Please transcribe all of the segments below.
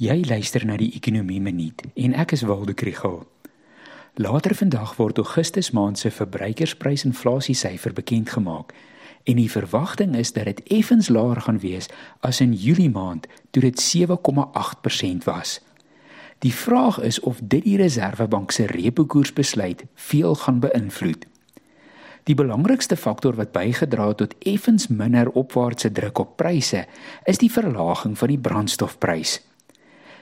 Jy luister na die Ekonomie Minuut en ek is Waldo Krugel. Later vandag word Augustus maand se verbruikersprysinflasie syfer bekend gemaak en die verwagting is dat dit effens laer gaan wees as in Julie maand toe dit 7,8% was. Die vraag is of dit die Reserwebank se repo koersbesluit veel gaan beïnvloed. Die belangrikste faktor wat bygedra het tot effens minder opwaartse druk op pryse is die verlaging van die brandstofprys.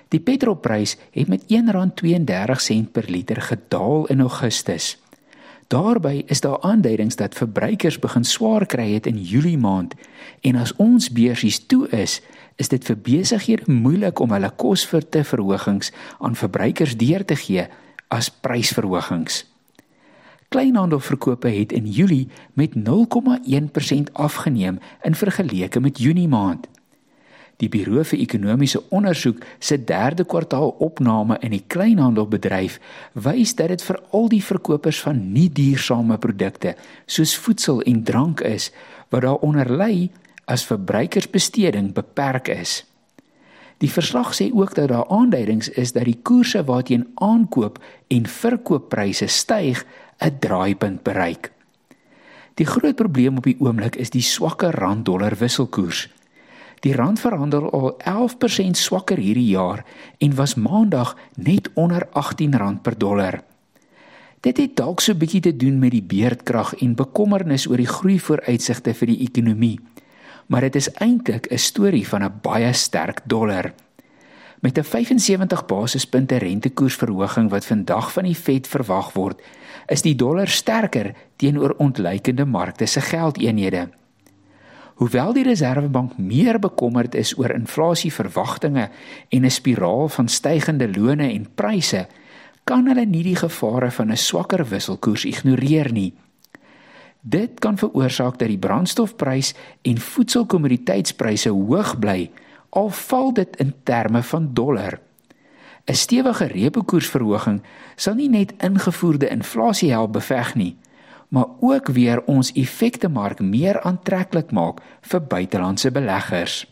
Die petrolprys het met R1.32 per liter gedaal in Augustus. Daarby is daar aanduidings dat verbruikers begin swaar kry het in Julie maand en as ons beursies toe is, is dit vir besighede moeilik om hulle kosverte verhogings aan verbruikers deur te gee as prysverhogings. Kleinhandelverkope het in Julie met 0,1% afgeneem in vergelyking met Junie maand. Die Buro vir Ekonomiese Onderzoek se derde kwartaal opname in die kleinhandelbedryf wys dat dit vir al die verkopers van nie duursame produkte soos voedsel en drank is wat daaronder lê as verbruikersbesteding beperk is. Die verslag sê ook dat daar aanduidings is dat die koerse waarteen aankoop en verkooppryse styg 'n draaipunt bereik. Die groot probleem op die oomblik is die swakker rand-dollar wisselkoers. Die rand verhandel al 11% swakker hierdie jaar en was maandag net onder R18 per dollar. Dit het dalk so 'n bietjie te doen met die beerdkrag en bekommernis oor die groei vooruitsigte vir die ekonomie. Maar dit is eintlik 'n storie van 'n baie sterk dollar. Met 'n 75 basispunte rentekoersverhoging wat vandag van die Fed verwag word, is die dollar sterker teenoor ontleikende markte se geldeenhede. Hoewel die Reserwebank meer bekommerd is oor inflasieverwagtinge en 'n spiraal van stygende lone en pryse, kan hulle nie die gevare van 'n swakker wisselkoers ignoreer nie. Dit kan veroorsaak dat die brandstofprys en voedselkommoditeitspryse hoog bly, al val dit in terme van dollar. 'n Stewige repo koersverhoging sal nie net ingevoerde inflasie help beveg nie, maar ook weer ons effekte mark meer aantreklik maak vir buitelandse beleggers.